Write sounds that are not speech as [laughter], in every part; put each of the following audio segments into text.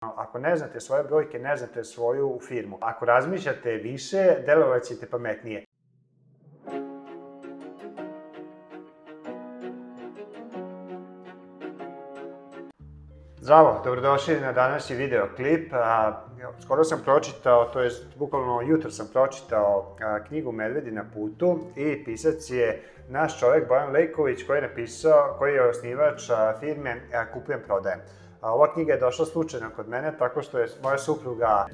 Ako ne znate svoje brojke, ne znate svoju firmu. Ako razmišljate više, delovat ćete pametnije. Zdravo, dobrodošli na današnji videoklip. Skoro sam pročitao, to je bukvalno jutro sam pročitao knjigu Medvedi na putu i pisac je naš čovjek Bojan Lejković koji je napisao, koji je osnivač firme Kupujem prodajem. Ova knjiga je došla slučajno kod mene, tako što je moja supruga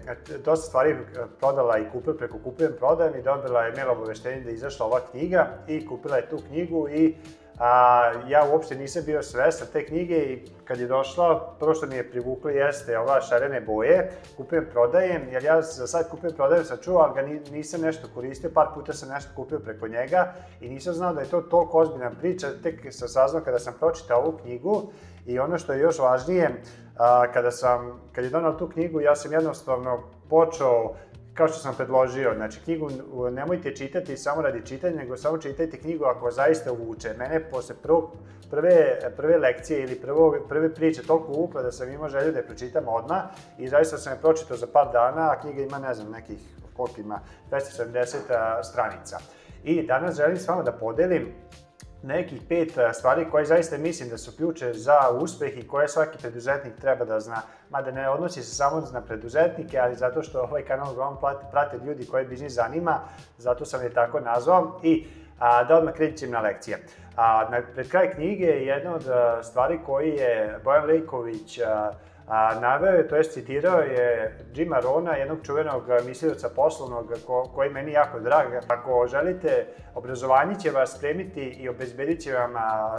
dosta stvari prodala i kupila preko Kupujem prodajem i dobila je mail obaveštenje da je izašla ova knjiga i kupila je tu knjigu i a, ja uopšte nisam bio svestan te knjige i kad je došla, prvo što mi je privuklo jeste ova šarene boje, kupujem, prodajem, jer ja za sad kupujem, prodajem sam čuo, ali ga nisam nešto koristio, par puta sam nešto kupio preko njega i nisam znao da je to toliko ozbiljna priča, tek sam saznao kada sam pročitao ovu knjigu i ono što je još važnije, a, kada sam, kad je donao tu knjigu, ja sam jednostavno počeo kao što sam predložio, znači knjigu nemojte čitati samo radi čitanja, nego samo čitajte knjigu ako zaista uvuče. Mene posle prvog, prve, prve lekcije ili prvo, prve priče toliko uvukla da sam imao želju da je pročitam odmah i zaista sam je pročitao za par dana, a knjiga ima, ne znam, nekih, koliko ima, 270 stranica. I danas želim s vama da podelim nekih pet e, stvari koje zaista mislim da su ključe za uspeh i koje svaki preduzetnik treba da zna. Mada ne odnosi se samo na preduzetnike, ali zato što ovaj kanal uglavnom prate ljudi koje biznis zanima, zato sam je tako nazvao. I a, da odmah krećem na lekcije. A, na, pred kraj knjige jedna od a, stvari koji je Bojan Lejković a, a, naveo je, to je citirao je Jima Rona, jednog čuvenog mislioca poslovnog ko, koji meni jako drag. Ako želite, obrazovanje će vas spremiti i obezbedit će vam a,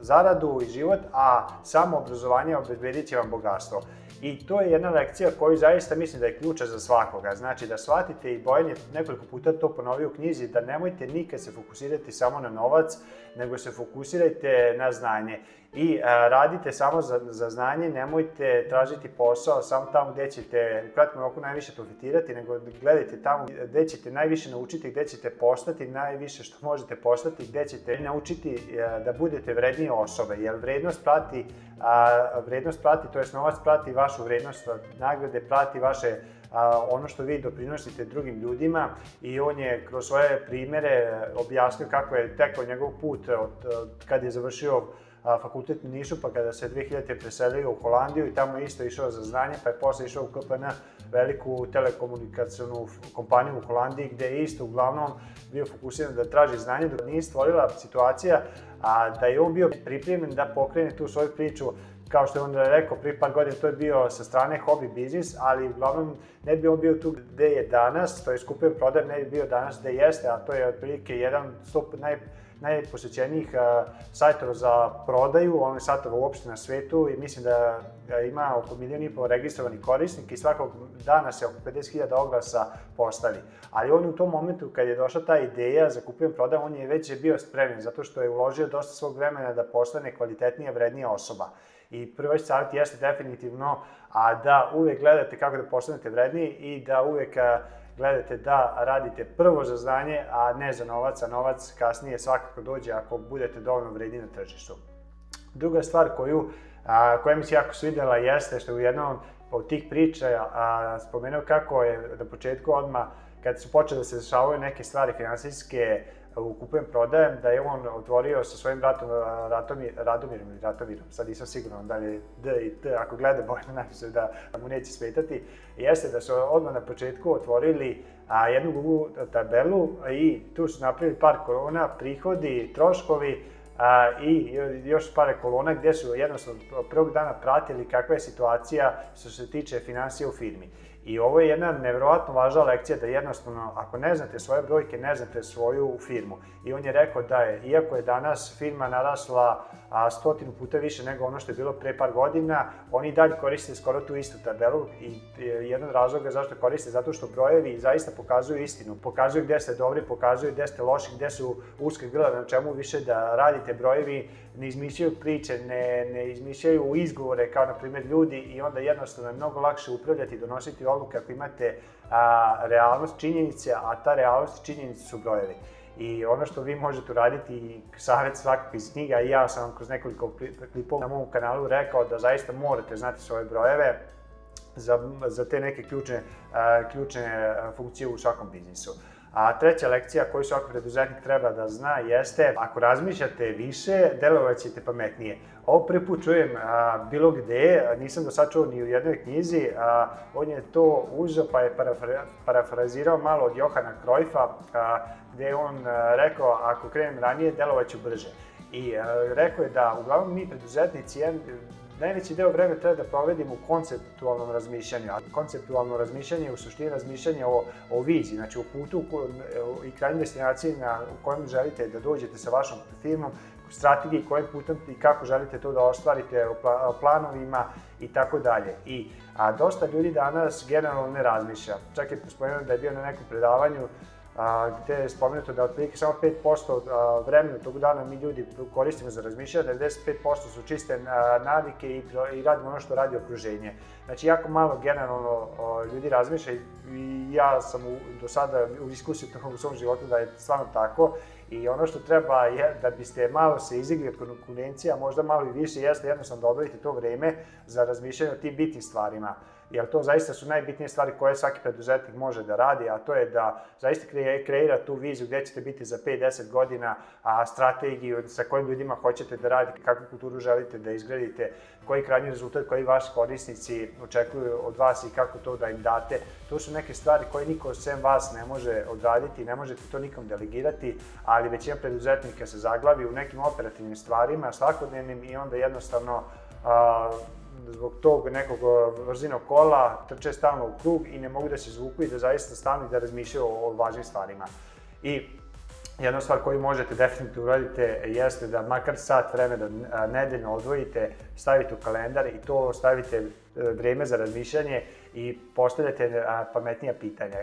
zaradu i život, a samo obrazovanje obezbedit će vam bogatstvo. I to je jedna lekcija koju zaista mislim da je ključa za svakoga. Znači da shvatite i Bojan je nekoliko puta to ponovio u knjizi, da nemojte nikad se fokusirati samo na novac, nego se fokusirajte na znanje. I a, radite samo za, za znanje, nemojte tražiti posao samo tamo gde ćete u kratkom roku najviše profitirati, nego gledajte tamo gde ćete najviše naučiti, gde ćete postati najviše što možete postati, gde ćete naučiti a, da budete vrednije osobe, jer vrednost prati, a, vrednost prati, to je novac prati vašu vrednost, nagrade prati vaše a, ono što vi doprinosite drugim ljudima i on je kroz svoje primere objasnio kako je tekao njegov put od, od kad je završio fakultet u Nišu, pa kada se 2000. preselio u Holandiju i tamo isto išao za znanje, pa je posle išao u KPN, veliku telekomunikacijonu kompaniju u Holandiji, gde je isto uglavnom bio fokusiran da traži znanje, dok nije stvorila situacija a, da je on bio pripremljen da pokrene tu svoju priču kao što je on rekao, prije par godina to je bio sa strane hobby biznis, ali uglavnom ne bi on bio tu gde je danas, to je skupio prodaj, ne bi bio danas gde jeste, a to je otprilike jedan stop naj, najposećenijih uh, sajtova za prodaju, on sajtova uopšte na svetu i mislim da, da ima oko milijon i pol registrovanih korisnika i svakog dana se oko 50.000 oglasa postavi. Ali on u tom momentu kad je došla ta ideja za kupujem prodaj, on je već bio spremljen zato što je uložio dosta svog vremena da postane kvalitetnija, vrednija osoba. I prvi savjet jeste definitivno a da uvek gledate kako da postanete vredniji i da uvek gledate da radite prvo za znanje, a ne za novac, a novac kasnije svakako dođe ako budete dovoljno vredni na tržištu. Druga stvar koju, a, koja mi se jako svidela jeste što u jednom od tih priča a, spomenuo kako je na početku odmah kad su počeli da se dešavaju neke stvari finansijske, kupujem prodajem, da je on otvorio sa svojim bratom Ratomir, Radomirom ili Ratomirom, sad nisam siguran da li je D i T, ako gleda [laughs] Bojana napiše da mu neće smetati, jeste da su odmah na početku otvorili a, jednu Google tabelu i tu su napravili par kolona, prihodi, troškovi, a, i još par kolona gde su jednostavno prvog dana pratili kakva je situacija što se tiče financija u firmi. I ovo je jedna nevjerovatno važna lekcija da jednostavno, ako ne znate svoje brojke, ne znate svoju firmu. I on je rekao da je, iako je danas firma narasla a, stotinu puta više nego ono što je bilo pre par godina, oni dalje koriste skoro tu istu tabelu i jedan od razloga zašto koriste, zato što brojevi zaista pokazuju istinu. Pokazuju gde ste dobri, pokazuju gde ste loši, gde su uske grla, na čemu više da radite brojevi, ne izmišljaju priče, ne, ne izmišljaju izgovore kao na primjer ljudi i onda jednostavno je mnogo lakše upravljati i donositi odluke ako imate a, realnost činjenice, a ta realnost činjenice su brojevi. I ono što vi možete uraditi i savjet svakog iz knjiga, i ja sam kroz nekoliko klipova na mom kanalu rekao da zaista morate znati svoje brojeve, za, za te neke ključne, ključne funkcije u svakom biznisu. A treća lekcija koju svaki preduzetnik treba da zna jeste, ako razmišljate više, delovat ćete pametnije. Ovo prvi put čujem a, bilo gde, nisam do sad čuo ni u jednoj knjizi, a, on je to uzeo pa je parafra, parafrazirao malo od Johana Krojfa, a, gde je on a, rekao, ako krenem ranije, delovat ću brže. I a, rekao je da uglavnom mi preduzetnici najveći deo vremena treba da provedimo u konceptualnom razmišljanju. A konceptualno razmišljanje je u suštini razmišljanje o, o viziji, znači o putu i krajnjoj destinaciji na, u kojem želite da dođete sa vašom firmom, strategiji kojim putem i kako želite to da ostvarite, o planovima i tako dalje. I a dosta ljudi danas generalno ne razmišlja. Čak je spomenuo da je bio na nekom predavanju a, gde je spomenuto da otprilike samo 5% vremena tog dana mi ljudi koristimo za razmišljanje, 95% su čiste navike i, i radimo ono što radi okruženje. Znači, jako malo generalno ljudi razmišlja i ja sam u, do sada u diskusiju u svom životu da je stvarno tako I ono što treba je da biste malo se izigli od konkurencija, možda malo i više, jeste jednostavno da obavite to vreme za razmišljanje o tim bitnim stvarima jer to zaista su najbitnije stvari koje svaki preduzetnik može da radi, a to je da zaista kreira tu viziju gde ćete biti za 5-10 godina, a strategiju sa kojim ljudima hoćete da radite, kakvu kulturu želite da izgradite, koji krajnji rezultat koji vaši korisnici očekuju od vas i kako to da im date. To su neke stvari koje niko sem vas ne može odraditi, ne možete to nikom delegirati, ali većina preduzetnika se zaglavi u nekim operativnim stvarima, svakodnevnim i onda jednostavno a, zbog tog nekog vrzinog kola trče stalno u krug i ne mogu da se zvuku i da zaista stanu i da razmišljaju o, o važnim stvarima. I jedna stvar koju možete definitivno uradite jeste da makar sat vremena nedeljno odvojite, stavite u kalendar i to stavite e, vreme za razmišljanje i postavljate pametnija pitanja.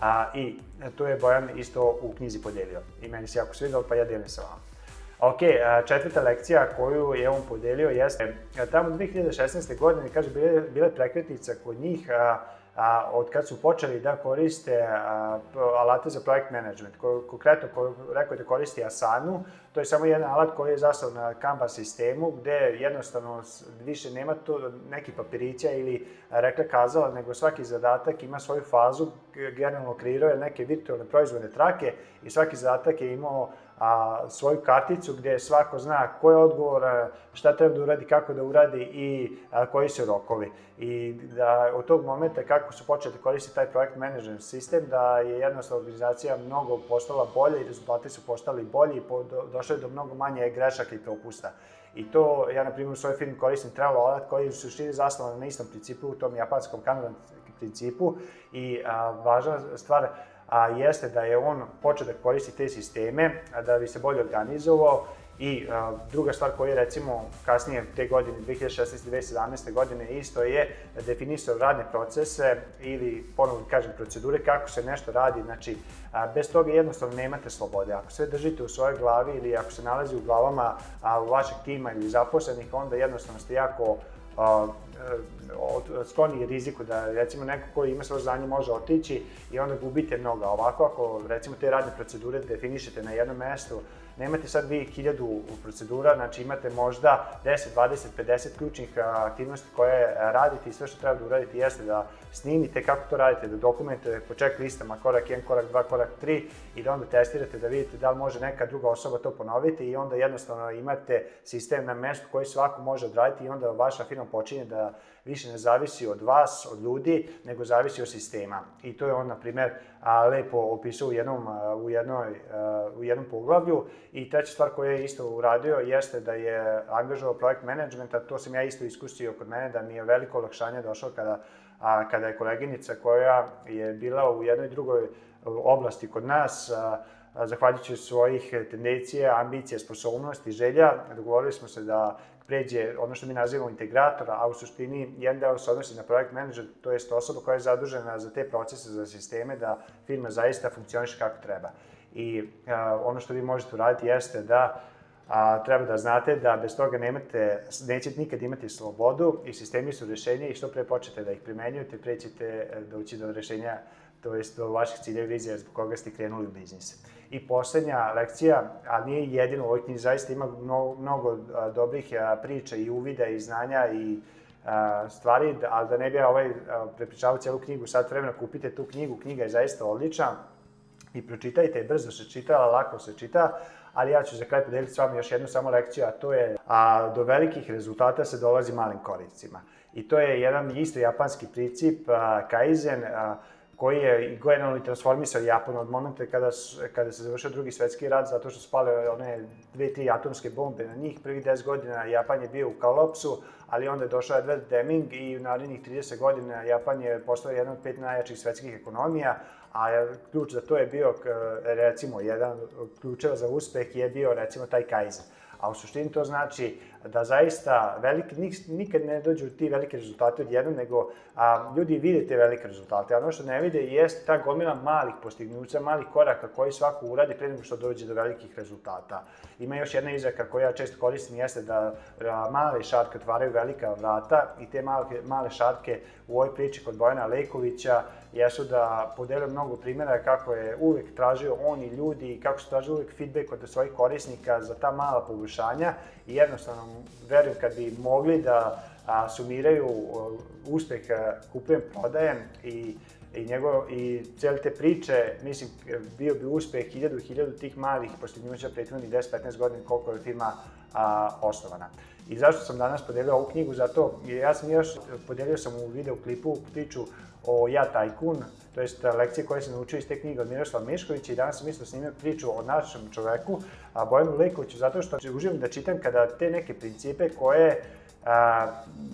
A, I to je Bojan isto u knjizi podelio. I meni se jako svidalo, pa ja delim sa vama. Ok, četvrta lekcija koju je on podelio jeste, tamo 2016. godine, kaže, bile, bile prekretnica kod njih, a, a, od kad su počeli da koriste a, alate za projekt management. Ko, konkretno, ko, rekao da koristi Asanu, to je samo jedan alat koji je zastao na Kanban sistemu, gde jednostavno više nema to neki papirića ili rekla kazala, nego svaki zadatak ima svoju fazu, generalno kreirao je neke virtualne proizvodne trake i svaki zadatak je imao a, svoju karticu gde svako zna ko je odgovor, šta treba da uradi, kako da uradi i a, koji su rokovi. I da od tog momenta kako su počeli da koristiti taj projekt management sistem, da je jednostavno organizacija mnogo postala bolja i rezultati su postali bolji i po, do, došli do mnogo manje grešaka i propusta. I to, ja na primjer u svojoj firmi koristim Trello alat koji su širi zasnovan na istom principu, u tom japanskom Kanban principu i a, važna stvar, a, jeste da je on počeo da koristi te sisteme da bi se bolje organizovao i a, druga stvar koja je recimo kasnije te godine, 2016. 2017. godine isto je definisao radne procese ili ponovno kažem procedure kako se nešto radi, znači a, bez toga jednostavno nemate slobode. Ako sve držite u svojoj glavi ili ako se nalazi u glavama a, vašeg tima ili zaposlenih, onda jednostavno ste jako a, skloni riziku da recimo neko koji ima svoje znanje može otići i onda gubite mnogo. Ovako ako recimo te radne procedure definišete na jednom mestu, nemate sad vi hiljadu procedura, znači imate možda 10, 20, 50 ključnih aktivnosti koje radite i sve što treba da uradite jeste da snimite kako to radite, da dokumentujete po check listama korak 1, korak 2, korak 3 i da onda testirate da vidite da li može neka druga osoba to ponoviti i onda jednostavno imate sistem na mestu koji svako može odraditi i onda vaša firma počinje da više ne zavisi od vas, od ljudi, nego zavisi od sistema. I to je on, na primer, lepo opisao u jednom, u, jednoj, u jednom poglavlju. I treća stvar koju je isto uradio jeste da je angažovao projekt menadžmenta, to sam ja isto iskusio kod mene, da mi je veliko olakšanje došlo kada, a, kada je koleginica koja je bila u jednoj drugoj oblasti kod nas, a, zahvaljujući svojih tendencija, ambicija, sposobnosti, želja, dogovorili smo se da pređe ono što mi nazivamo integratora, a u suštini jedan deo se odnosi na projekt manager, to jest osoba koja je zadužena za te procese, za sisteme, da firma zaista funkcioniše kako treba. I a, ono što vi možete uraditi jeste da a, treba da znate da bez toga nemate, nećete nikad imati slobodu i sistemi su rešenja i što pre počete da ih primenjujete, pre ćete e, doći do rešenja, to jest vaših ciljeva vizija zbog koga ste krenuli u biznis. I poslednja lekcija, ali nije jedino u ovoj knjizi, zaista ima mnogo, mnogo dobrih priča i uvida i znanja i stvari, ali da ne bi ja ovaj prepričavao celu knjigu, sad vremena kupite tu knjigu, knjiga je zaista odlična i pročitajte, brzo se čita, lako se čita, ali ja ću za kraj podeliti s vama još jednu samo lekciju, a to je a, do velikih rezultata se dolazi malim koricima. I to je jedan isto japanski princip, a, Kaizen, a, koji je generalno transformisao Japan od momenta kada, kada se završio drugi svetski rat, zato što su one dve, tri atomske bombe na njih. Prvi 10 godina Japan je bio u kolapsu, ali onda je došao Edward Deming i u narednih 30 godina Japan je postao jedan od pet najjačih svetskih ekonomija, a ključ za to je bio, recimo, jedan ključeva za uspeh je bio, recimo, taj Kaizen. A u suštini to znači da zaista veliki, nikad ne dođu ti veliki rezultati odjednom, nego a, ljudi vide te velike rezultate. A ono što ne vide jeste ta gomila malih postignuća, malih koraka koji svako uradi pre nego što dođe do velikih rezultata. Ima još jedna izreka koju ja često koristim, jeste da a, male šarke otvaraju velika vrata i te male, male šarke u ovoj priči kod Bojana Lejkovića jesu da podelio mnogo primjera kako je uvek tražio on i ljudi i kako su tražili uvek feedback od svojih korisnika za ta mala poboljšanja i jednostavno verujem kad bi mogli da a, sumiraju uspeh kupujem, prodajem i i, njegov, i cijele te priče, mislim, bio bi uspeh hiljadu, hiljadu tih malih postignuća prethodnih 10-15 godina koliko je firma a, osnovana. I zašto sam danas podelio ovu knjigu? Zato, ja sam još podelio sam u videoklipu priču o Ja Tajkun, to jest lekcije koje sam naučio iz te knjige od Miroslava Miškovića i danas sam isto snimio priču o našem čoveku, a Bojanu Lejkoviću, zato što uživam da čitam kada te neke principe koje a,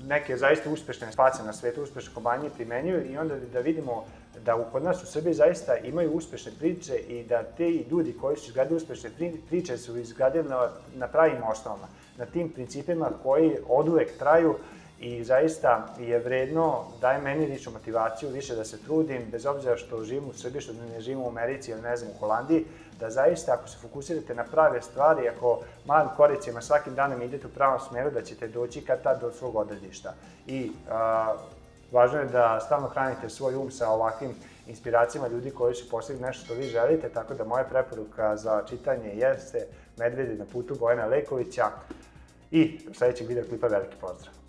neke zaista uspešne space na svetu, uspešne kompanije primenjuju i onda da vidimo da u, kod nas u Srbiji zaista imaju uspešne priče i da te ljudi koji su izgradili uspešne priče su izgradili na, na pravim osnovama, na tim principima koji od uvek traju i zaista je vredno, daje meni ličnu motivaciju više da se trudim, bez obzira što živim u Srbiji, što ne živim u Americi ili ne znam u Holandiji, da zaista ako se fokusirate na prave stvari, ako malim koricima svakim danom idete u pravom smeru, da ćete doći kad tad do svog odredišta. I a, važno je da stalno hranite svoj um sa ovakvim inspiracijama ljudi koji su postigli nešto što vi želite, tako da moja preporuka za čitanje jeste Medvedi na putu Bojana Lekovića i sledećeg videoklipa veliki pozdrav!